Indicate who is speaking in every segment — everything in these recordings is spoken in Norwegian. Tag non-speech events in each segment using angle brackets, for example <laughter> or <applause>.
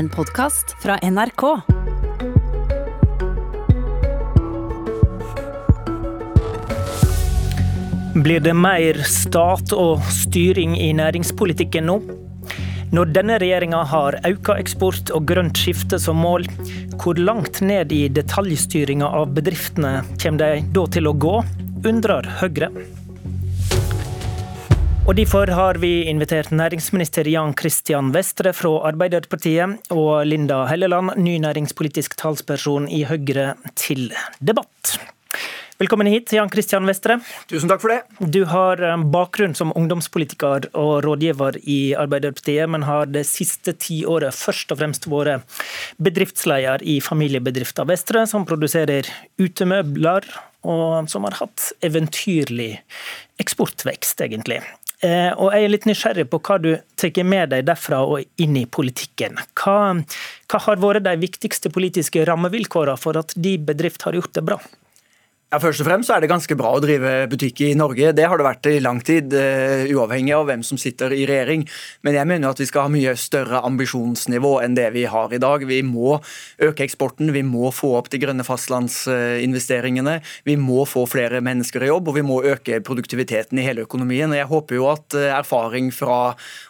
Speaker 1: En podkast fra NRK.
Speaker 2: Blir det mer stat og styring i næringspolitikken nå? Når denne regjeringa har auka eksport og grønt skifte som mål, hvor langt ned i detaljstyringa av bedriftene kommer de da til å gå, undrer Høyre. Og Derfor har vi invitert næringsminister Jan Christian Vestre fra Arbeiderpartiet og Linda Helleland, ny næringspolitisk talsperson i Høyre, til debatt. Velkommen hit, Jan Christian Vestre.
Speaker 3: Tusen takk for det.
Speaker 2: Du har eh, bakgrunn som ungdomspolitiker og rådgiver i Arbeiderpartiet, men har det siste tiåret først og fremst vært bedriftsleder i familiebedriften Vestre, som produserer utemøbler, og som har hatt eventyrlig eksportvekst, egentlig. Eh, og jeg er litt nysgjerrig på hva du tar med deg derfra og inn i politikken. Hva, hva har vært de viktigste politiske rammevilkårene for at de bedrift har gjort det bra?
Speaker 3: Ja, Først og fremst er det ganske bra å drive butikk i Norge. Det har det vært i lang tid, uh, uavhengig av hvem som sitter i regjering. Men jeg mener at vi skal ha mye større ambisjonsnivå enn det vi har i dag. Vi må øke eksporten, vi må få opp de grønne fastlandsinvesteringene, vi må få flere mennesker i jobb, og vi må øke produktiviteten i hele økonomien. Og Jeg håper jo at uh, erfaring fra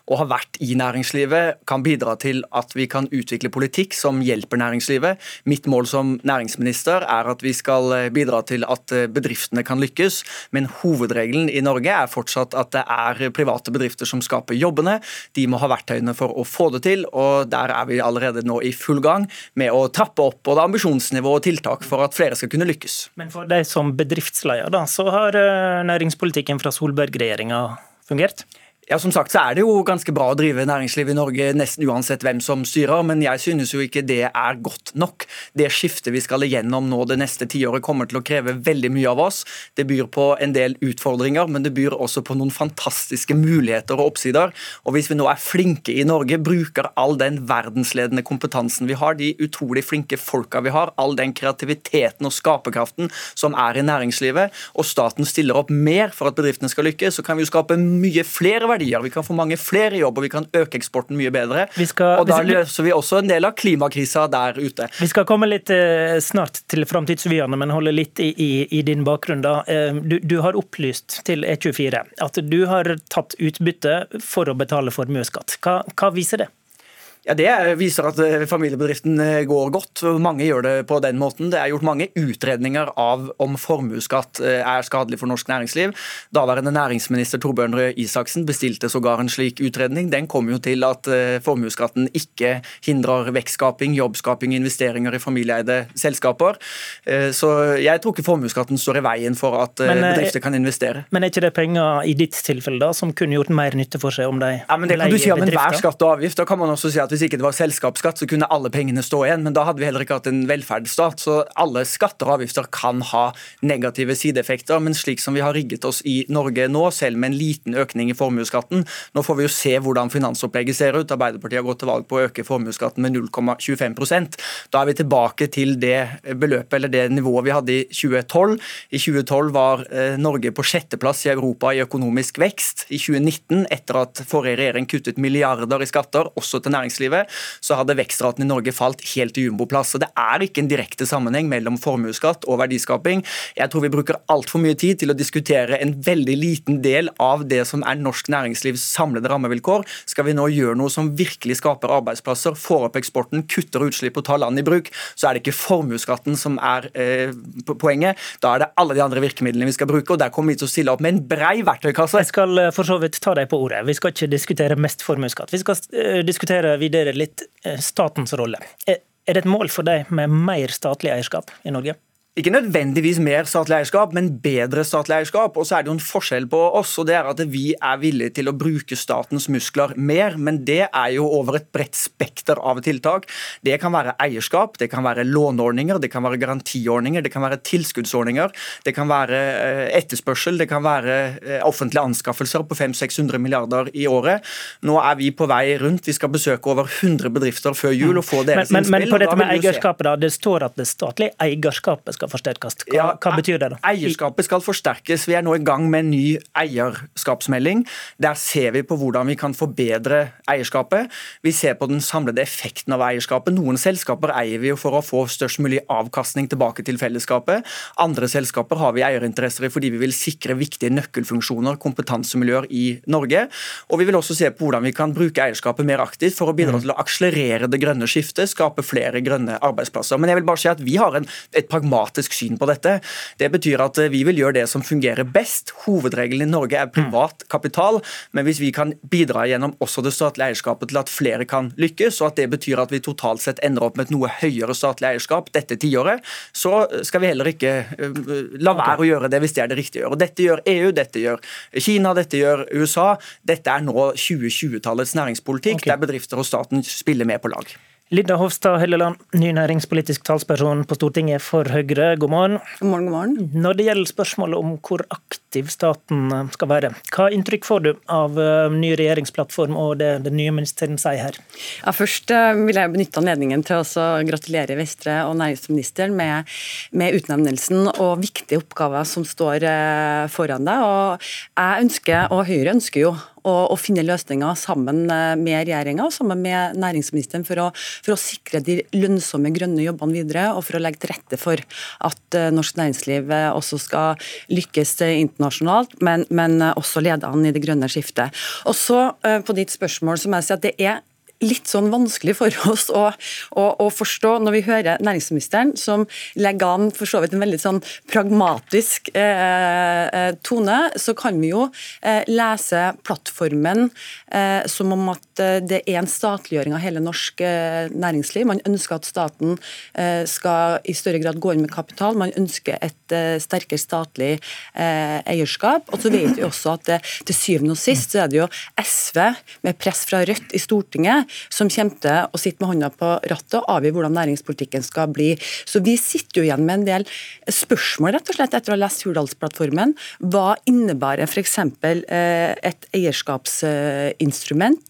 Speaker 3: å ha vært i næringslivet kan bidra til at vi kan utvikle politikk som hjelper næringslivet. Mitt mål som næringsminister er at vi skal uh, bidra til at eh, bedriftene kan lykkes, men hovedregelen i Norge er fortsatt at det er private bedrifter som skaper jobbene. De må ha verktøyene for å få det til, og der er vi allerede nå i full gang med å trappe opp både ambisjonsnivå og tiltak for at flere skal kunne lykkes.
Speaker 2: Men for deg som bedriftsleder, da, så har eh, næringspolitikken fra Solberg-regjeringa fungert?
Speaker 3: Ja, som sagt så er det jo ganske bra å drive næringsliv i Norge nesten uansett hvem som styrer, men jeg synes jo ikke det er godt nok. Det skiftet vi skal igjennom nå det neste tiåret kommer til å kreve veldig mye av oss. Det byr på en del utfordringer, men det byr også på noen fantastiske muligheter og oppsider. Og hvis vi nå er flinke i Norge, bruker all den verdensledende kompetansen vi har, de utrolig flinke folka vi har, all den kreativiteten og skaperkraften som er i næringslivet, og staten stiller opp mer for at bedriftene skal lykkes, så kan vi jo skape mye flere verdier verdier, vi kan få mange flere i jobb og vi kan øke eksporten mye bedre. Skal, og Da løser vi også en del av klimakrisa der ute.
Speaker 2: Vi skal komme litt eh, snart til framtidsvyene, men holde litt i, i, i din bakgrunn. da. Eh, du, du, har opplyst til E24 at du har tatt utbytte for å betale formuesskatt. Hva, hva viser det?
Speaker 3: Ja, Det viser at eh, familiebedriften eh, går godt. Mange gjør det på den måten. Det er gjort mange utredninger av om formuesskatt eh, er skadelig for norsk næringsliv. Daværende næringsminister Torbjørn Røe Isaksen bestilte sågar en slik utredning. Den kom jo til at formuesskatten ikke hindrer vekstskaping, jobbskaping, investeringer i familieeide selskaper. Så jeg tror ikke formuesskatten står i veien for at men, bedrifter kan investere.
Speaker 2: Men er ikke det penger i ditt tilfelle da, som kunne gjort mer nytte for seg om de
Speaker 3: ja, men Det kan du si om enhver skatt og avgift. Da kan man også si at at hvis ikke det var selskapsskatt, så kunne alle pengene stå igjen. Men da hadde vi heller ikke hatt en velferdsstat. Så alle skatter og avgifter kan ha negative sideeffekter. Men slik som vi har rigget oss i Norge nå, selv med en liten økning i formuesskatten Nå får vi jo se hvordan finansopplegget ser ut. Arbeiderpartiet har gått til valg på å øke formuesskatten med 0,25% Da er vi tilbake til det beløpet eller det nivået vi hadde i 2012. I 2012 var eh, Norge på sjetteplass i Europa i økonomisk vekst. I 2019, etter at forrige regjering kuttet milliarder i skatter, også til næringslivet, næringslivet, så hadde vekstraten i Norge falt helt til jumboplass. Så det er ikke en direkte sammenheng mellom formuesskatt og verdiskaping. Jeg tror vi bruker altfor mye tid til å diskutere en veldig liten del av det som er norsk næringslivs samlede rammevilkår. Skal vi nå gjøre noe som virkelig skaper arbeidsplasser, får opp eksporten, kutter utslipp og tar land i bruk, så er det ikke formuesskatten som er eh, poenget. Da er det alle de andre virkemidlene vi skal bruke, og der kommer vi til å stille opp med en brei verktøykasse.
Speaker 2: Jeg skal eh, for så vidt ta deg på ordet. Vi skal ikke diskutere mest formuesskatt. Vi skal uh, diskutere vurdere litt eh, statens rolle. Er det et mål for deg med mer statlig eierskap i Norge?
Speaker 3: Ikke nødvendigvis mer statlig eierskap, men bedre statlig eierskap. Og så er det jo en forskjell på oss, og det er at vi er villige til å bruke statens muskler mer. Men det er jo over et bredt spekter av tiltak. Det kan være eierskap, det kan være låneordninger, det kan være garantiordninger, det kan være tilskuddsordninger, det kan være eh, etterspørsel, det kan være eh, offentlige anskaffelser på 500-600 milliarder i året. Nå er vi på vei rundt, vi skal besøke over 100 bedrifter før jul og få deres
Speaker 2: men, men, innspill. Men på dette med eierskapet, da, det står at det statlige eierskapet skal skal forsterkes. Hva, ja, hva, betyr det? da?
Speaker 3: Eierskapet skal forsterkes. Vi er nå i gang med en ny eierskapsmelding. Der ser vi på hvordan vi kan forbedre eierskapet. Vi ser på den samlede effekten av eierskapet. Noen selskaper eier vi jo for å få størst mulig avkastning tilbake til fellesskapet. Andre selskaper har vi eierinteresser i fordi vi vil sikre viktige nøkkelfunksjoner, kompetansemiljøer i Norge. Og vi vil også se på hvordan vi kan bruke eierskapet mer aktivt for å bidra mm. til å akselerere det grønne skiftet, skape flere grønne arbeidsplasser. Men jeg vil bare si at vi har en, et pragmatisk syn på dette. Det betyr at eh, vi vil gjøre det som fungerer best. Hovedregelen i Norge er privat kapital, men hvis vi kan bidra gjennom også det statlige eierskapet til at flere kan lykkes, og at det betyr at vi totalt sett ender opp med et noe høyere statlig eierskap dette tiåret, så skal vi heller ikke uh, la være å gjøre det hvis det er det riktige å gjøre. Dette gjør EU, dette gjør Kina, dette gjør USA. Dette er nå 2020-tallets næringspolitikk, okay. der bedrifter og staten spiller med på lag.
Speaker 2: Lidda Hofstad Helleland, ny næringspolitisk talsperson på Stortinget for Høyre, god morgen.
Speaker 4: God morgen, god morgen.
Speaker 2: Når det gjelder spørsmålet om hvor aktiv staten skal være, hva inntrykk får du av eh, ny regjeringsplattform og det den nye ministeren sier her?
Speaker 4: Ja, først eh, vil jeg benytte anledningen til å gratulere Vestre og næringsministeren med, med, utnevnelsen og viktige oppgaver som står eh, foran deg. Og jeg ønsker, og Høyre ønsker jo og, og finne løsninger sammen eh, med regjeringa og sammen med næringsministeren for å, for å, sikre de lønnsomme grønne jobbene videre, og for å legge til rette for at uh, norsk næringsliv eh, også skal lykkes internasjonalt, men, men også lede an i det grønne skiftet. Og så På ditt spørsmål så må jeg si at det er litt sånn vanskelig for <laughs> oss å, å, å, forstå når vi hører næringsministeren, som legger an for så vidt en veldig sånn pragmatisk eh, eh, tone, så kan vi jo eh, lese plattformen eh, som om at eh, det er en statliggjøring av hele norsk eh, næringsliv. Man ønsker at staten skal i større grad gå inn med kapital. Man ønsker et sterkere statlig eierskap. Og så vet vi også at til syvende og sist så er det jo SV med press fra Rødt i Stortinget som kommer til å sitte med hånda på rattet og avgjøre hvordan næringspolitikken skal bli. Så vi sitter jo igjen med en del spørsmål rett og slett etter å ha lest Hurdalsplattformen. Hva innebærer f.eks. Eh, et eierskapsinstrument?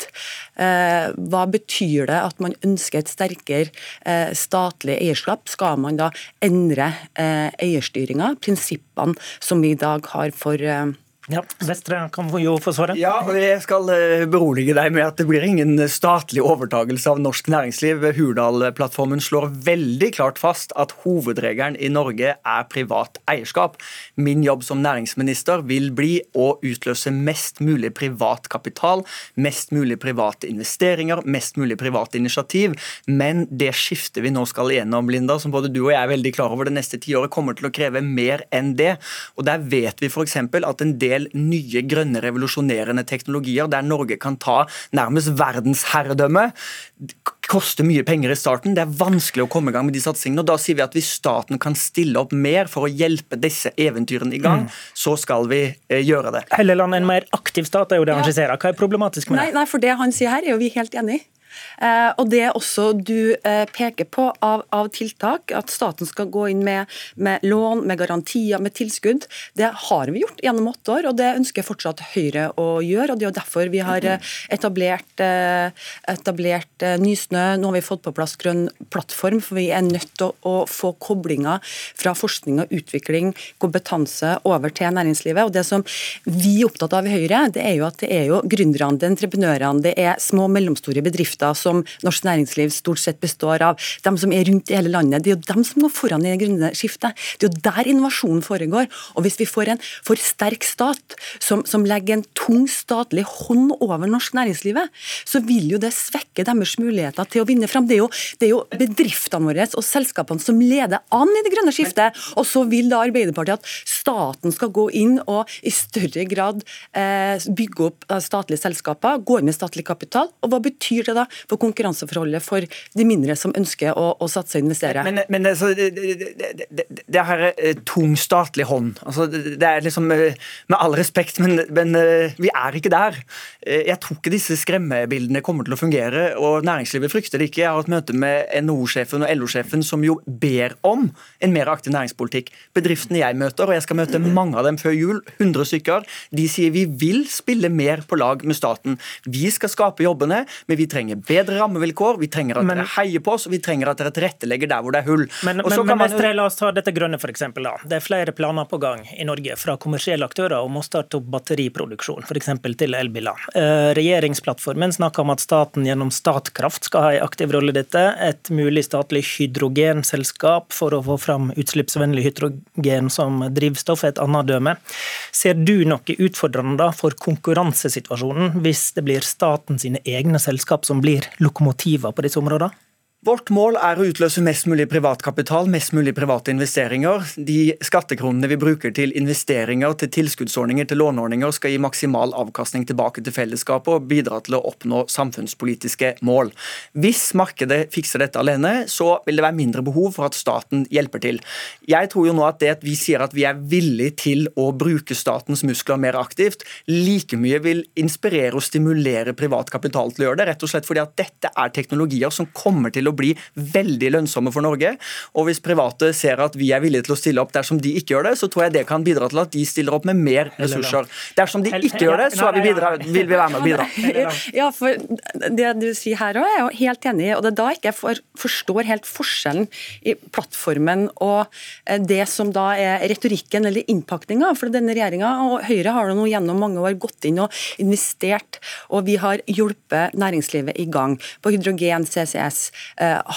Speaker 4: Eh, hva betyr det at man ønsker et sterkere eh, statlig eierskap? Skal man da endre eierstyringa, prinsippene som vi i dag har for
Speaker 2: ja, Vestre kan jo få svare.
Speaker 3: Ja, Jeg skal eh, berolige deg med at det blir ingen statlig overtagelse av norsk næringsliv. Hurdal-plattformen slår veldig klart fast at hovedregelen i Norge er privat eierskap. Min jobb som næringsminister vil bli å utløse mest mulig privat kapital, mest mulig private investeringer, mest mulig private initiativ. Men det skiftet vi nå skal igjennom, Linda, som både du og jeg er veldig klar over det neste tiåret, kommer til å kreve mer enn det. Og Der vet vi f.eks. at en del del nye, grønne, revolusjonerende teknologier der Norge kan ta nærmest verdensherredømme koster mye penger i starten. Det er vanskelig å komme i gang med de satsingene. og Da sier vi at hvis staten kan stille opp mer for å hjelpe disse eventyrene i gang, mm. så skal vi eh, gjøre det.
Speaker 2: Helleland, en mer aktiv stat er jo det han skisserer. Hva er problematisk med
Speaker 4: det? Nei, nei, for det han sier her er jo vi helt enig i. Eh, og Det også du eh, peker på av, av, tiltak, at staten skal gå inn med, med, lån, med garantier, med tilskudd, det har vi gjort gjennom åtte år, og det ønsker fortsatt Høyre å gjøre. og Det er derfor vi har eh, etablert, etablert Nysnø. Nå har vi fått på plass Grønn plattform, for vi er nødt til å, å få koblinger fra forskning og utvikling, kompetanse, over til næringslivet. Og Det som vi er opptatt av i Høyre, det er jo at det er jo gründerne, det er entreprenørene, det er små og mellomstore bedrifter som norsk næringsliv stort sett består av, de som er rundt i hele landet, det er jo dem som går foran i det grønne skiftet. Det er jo der innovasjonen foregår. Og hvis vi får en for sterk stat som, som legger en tung statlig hånd over norsk næringslivet, så vil jo det svekke deres muligheter til å vinne fram. Det er jo, det er jo bedriftene våre og selskapene som leder an i det grønne skiftet. Og så vil da Arbeiderpartiet at staten skal gå inn og i større grad eh, bygge opp eh, statlige selskaper, gå inn med statlig kapital. Og hva betyr det da for konkurranseforholdet for de mindre som ønsker å, å satse og investere.
Speaker 3: Men, men altså, det, det, det, det her er eh, tung statlig hånd. Altså, det er liksom, eh, Med all respekt, men, men, eh, vi er ikke der. Jeg tror ikke disse skremmebildene kommer til å fungere. og Næringslivet frykter det ikke. Jeg har hatt møte med NHO-sjefen og LO-sjefen som jo ber om en mer aktiv næringspolitikk. Bedriftene jeg møter, og jeg skal møte mange av dem før jul, 100 stykker, de sier vi vil spille mer på lag med staten. Vi skal skape jobbene, men vi trenger bedre rammevilkår, vi trenger at men, dere heier på oss, og vi trenger at dere tilrettelegger der hvor det er hull.
Speaker 2: Men, men, men Mestre, la oss ta dette grønne, f.eks. Det er flere planer på gang i Norge fra kommersielle aktører om å starte opp batteriproduksjon, f.eks. til elbiler. Eh, regjeringsplattformen snakker om at staten gjennom Statkraft skal ha en aktiv rolle i dette. Et mulig statlig hydrogenselskap for å få fram utslippsvennlig hydrogen som drivstoff er et annet døme. Ser du noe utfordrende for konkurransesituasjonen hvis det blir staten sine egne selskap som blir lokomotiver på disse områdene?
Speaker 3: Vårt mål er å utløse mest mulig privatkapital, mest mulig private investeringer. De skattekronene vi bruker til investeringer, til tilskuddsordninger, til låneordninger, skal gi maksimal avkastning tilbake til fellesskapet og bidra til å oppnå samfunnspolitiske mål. Hvis markedet fikser dette alene, så vil det være mindre behov for at staten hjelper til. Jeg tror jo nå at det at vi sier at vi er villig til å bruke statens muskler mer aktivt, like mye vil inspirere og stimulere privat kapital til å gjøre det, rett og slett fordi at dette er teknologier som kommer til å å bli veldig lønnsomme for Norge. Og hvis private ser at vi er villige til å stille opp dersom de ikke gjør det, så tror jeg det kan bidra til at de stiller opp med mer ressurser. Dersom de ikke gjør det, så vi bidra, vil vi være med å bidra. <laughs>
Speaker 4: Ja, for det du sier her òg, er jeg jo helt enig i. Og det er da jeg ikke jeg forstår helt forskjellen i plattformen og eh, det som da er retorikken eller innpakninga. For denne regjeringa og Høyre har nå gjennom mange år gått inn og investert, og vi har hjulpet næringslivet i gang på hydrogen, CCS,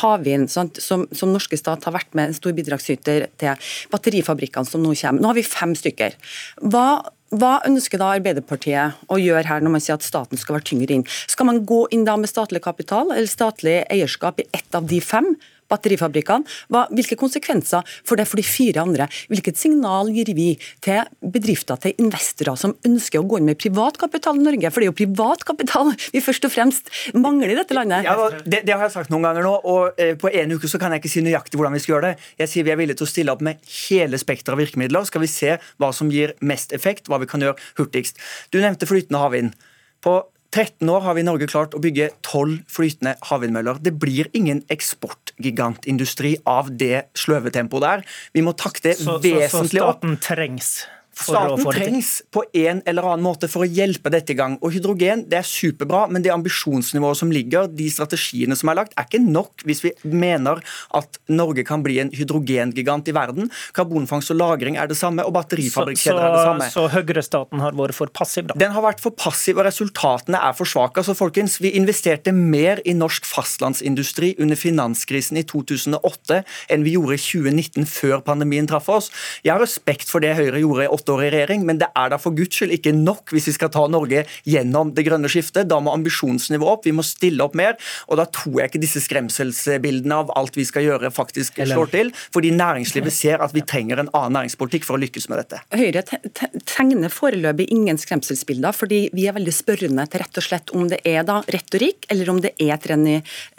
Speaker 4: havvind, som, som, norske stat har vært med en stor bidragsyter til. Batterifabrikkene som nå kommer. Nå har vi fem stykker. Hva hva ønsker da Arbeiderpartiet å gjøre her når man sier at staten skal være tyngre inn? Skal man gå inn da med statlig kapital eller statlig eierskap i ett av de fem? Batterifabrikkene. Hva, hvilke konsekvenser får det for de fire andre? Hvilket signal gir vi til bedrifter, til investorer som ønsker å gå inn med privatkapital i Norge? For det er jo privatkapital vi først og fremst mangler i dette landet.
Speaker 3: Ja, det, det, har jeg sagt noen ganger nå, og eh, på en uke så kan jeg ikke si nøyaktig hvordan vi skal gjøre det. Jeg sier vi er villige til å stille opp med hele spekteret av virkemidler. Skal vi se hva som gir mest effekt, hva vi kan gjøre hurtigst. Du nevnte flytende havvind. På 13 år har vi i Norge klart å bygge 12 flytende havvindmøller. Det blir ingen eksportgigantindustri av det sløve tempoet der. Vi må takte vesentlig
Speaker 2: opp. Så staten trengs?
Speaker 3: Staten trengs på en eller annen måte for å hjelpe dette i gang. Og Hydrogen det er superbra, men det ambisjonsnivået som ligger, de strategiene som er lagt, er ikke nok hvis vi mener at Norge kan bli en hydrogengigant i verden. Karbonfangst og -lagring er det samme, og batterifabrikkjeder er det samme.
Speaker 2: Så høyrestaten har vært for passiv, da?
Speaker 3: Den har vært for passiv, og resultatene er for svake. Altså, folkens, vi investerte mer i norsk fastlandsindustri under finanskrisen i 2008 enn vi gjorde i 2019, før pandemien traff oss. Jeg har respekt for det Høyre gjorde i åtte år i regjering, men det er da for guds skyld ikke nok hvis vi skal ta Norge gjennom det grønne skiftet. Da må ambisjonsnivået opp, vi må stille opp mer. Og da tror jeg ikke disse skremselsbildene av alt vi skal gjøre, faktisk slår til. Fordi næringslivet ser at vi trenger en annen næringspolitikk for å lykkes med dette.
Speaker 4: Høyre tegner foreløpig ingen skremselsbilder, fordi vi er veldig spørrende til rett og slett om det er da retorikk, eller om det er et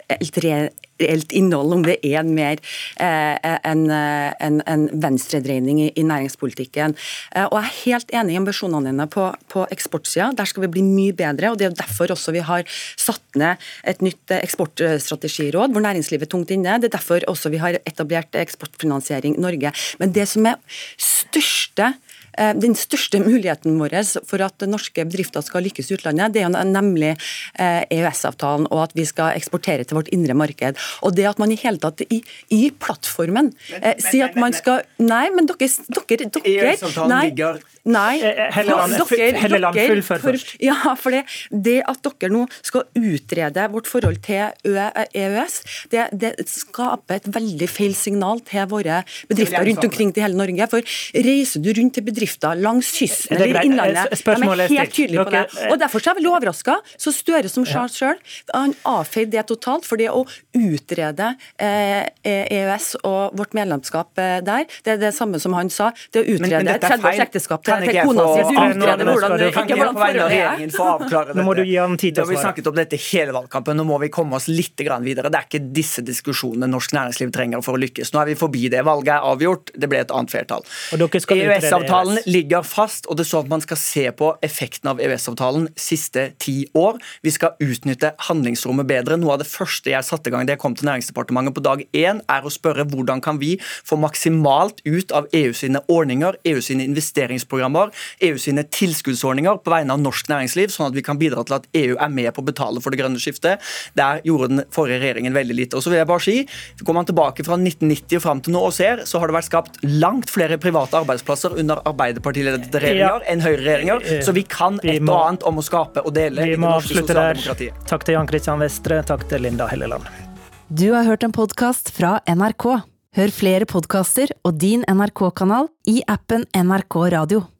Speaker 4: reelt innhold, om det er mer eh, en, en, en venstredreining i, i, næringspolitikken. Eh, og Jeg er helt enig i ambisjonene dine på, på eksportsida. Der skal vi bli mye bedre. og Det er derfor også vi har satt ned et nytt eksportstrategiråd, hvor næringslivet er tungt inne. Det er derfor også vi har etablert Eksportfinansiering Norge. Men det som er største Eh, den største muligheten vår for at norske bedrifter skal lykkes i utlandet, det er nemlig EØS-avtalen eh, og at vi skal eksportere til vårt indre marked. Og det at man i hele tatt i, i plattformen eh, sier at man skal Nei, men dere, dere, dere nei, Nei,
Speaker 2: Helleland, Helleland fullfør først.
Speaker 4: Ja, for det, det, at dere nå skal utrede vårt forhold til EØS, det, det skaper et veldig feil signal til våre bedrifter rundt omkring til hele Norge. For reiser du rundt til bedrifter langs kysten eller innlandet, de er helt tydelige på det. Og Derfor er jeg veldig overraska. Så Støre som sa sjøl, han avfeide det totalt. For det å utrede eh, EØS og vårt medlemskap eh, der, det er det samme som han sa. Det å utrede et 30 års ekteskap
Speaker 3: kan ikke hvordan forholdet er. <laughs>
Speaker 2: Nå må du gi han tid
Speaker 3: til å svare. Vi snakket om dette hele valgkampen, nå må vi komme oss litt videre. Det er ikke disse diskusjonene norsk næringsliv trenger for å lykkes. Nå er vi forbi det. Valget er avgjort, det ble et annet flertall. EØS-avtalen Ligger fast, og det står at man skal se på effekten av EØS-avtalen siste ti år. Vi skal utnytte handlingsrommet bedre. Noe av det første jeg satte i gang da jeg kom til Næringsdepartementet på dag én, er å spørre hvordan kan vi få maksimalt ut av EU sine ordninger, EU sine investeringsprogrammer, EU sine tilskuddsordninger på vegne av norsk næringsliv, sånn at vi kan bidra til at EU er med på å betale for det grønne skiftet. Der gjorde den forrige regjeringen veldig lite. Og så vil jeg bare si, Går man tilbake fra 1990 og fram til nå og ser, så har det vært skapt langt flere private arbeidsplasser under Arbeiderpartiledede regjeringer ja. enn Høyre-regjeringer. Så vi kan et og annet om å skape og dele
Speaker 2: i det norske sosialdemokratiet. Takk til Jan Kristian Vestre, takk til Linda Helleland.
Speaker 1: Du har hørt en podkast fra NRK. Hør flere podkaster og din NRK-kanal i appen NRK Radio.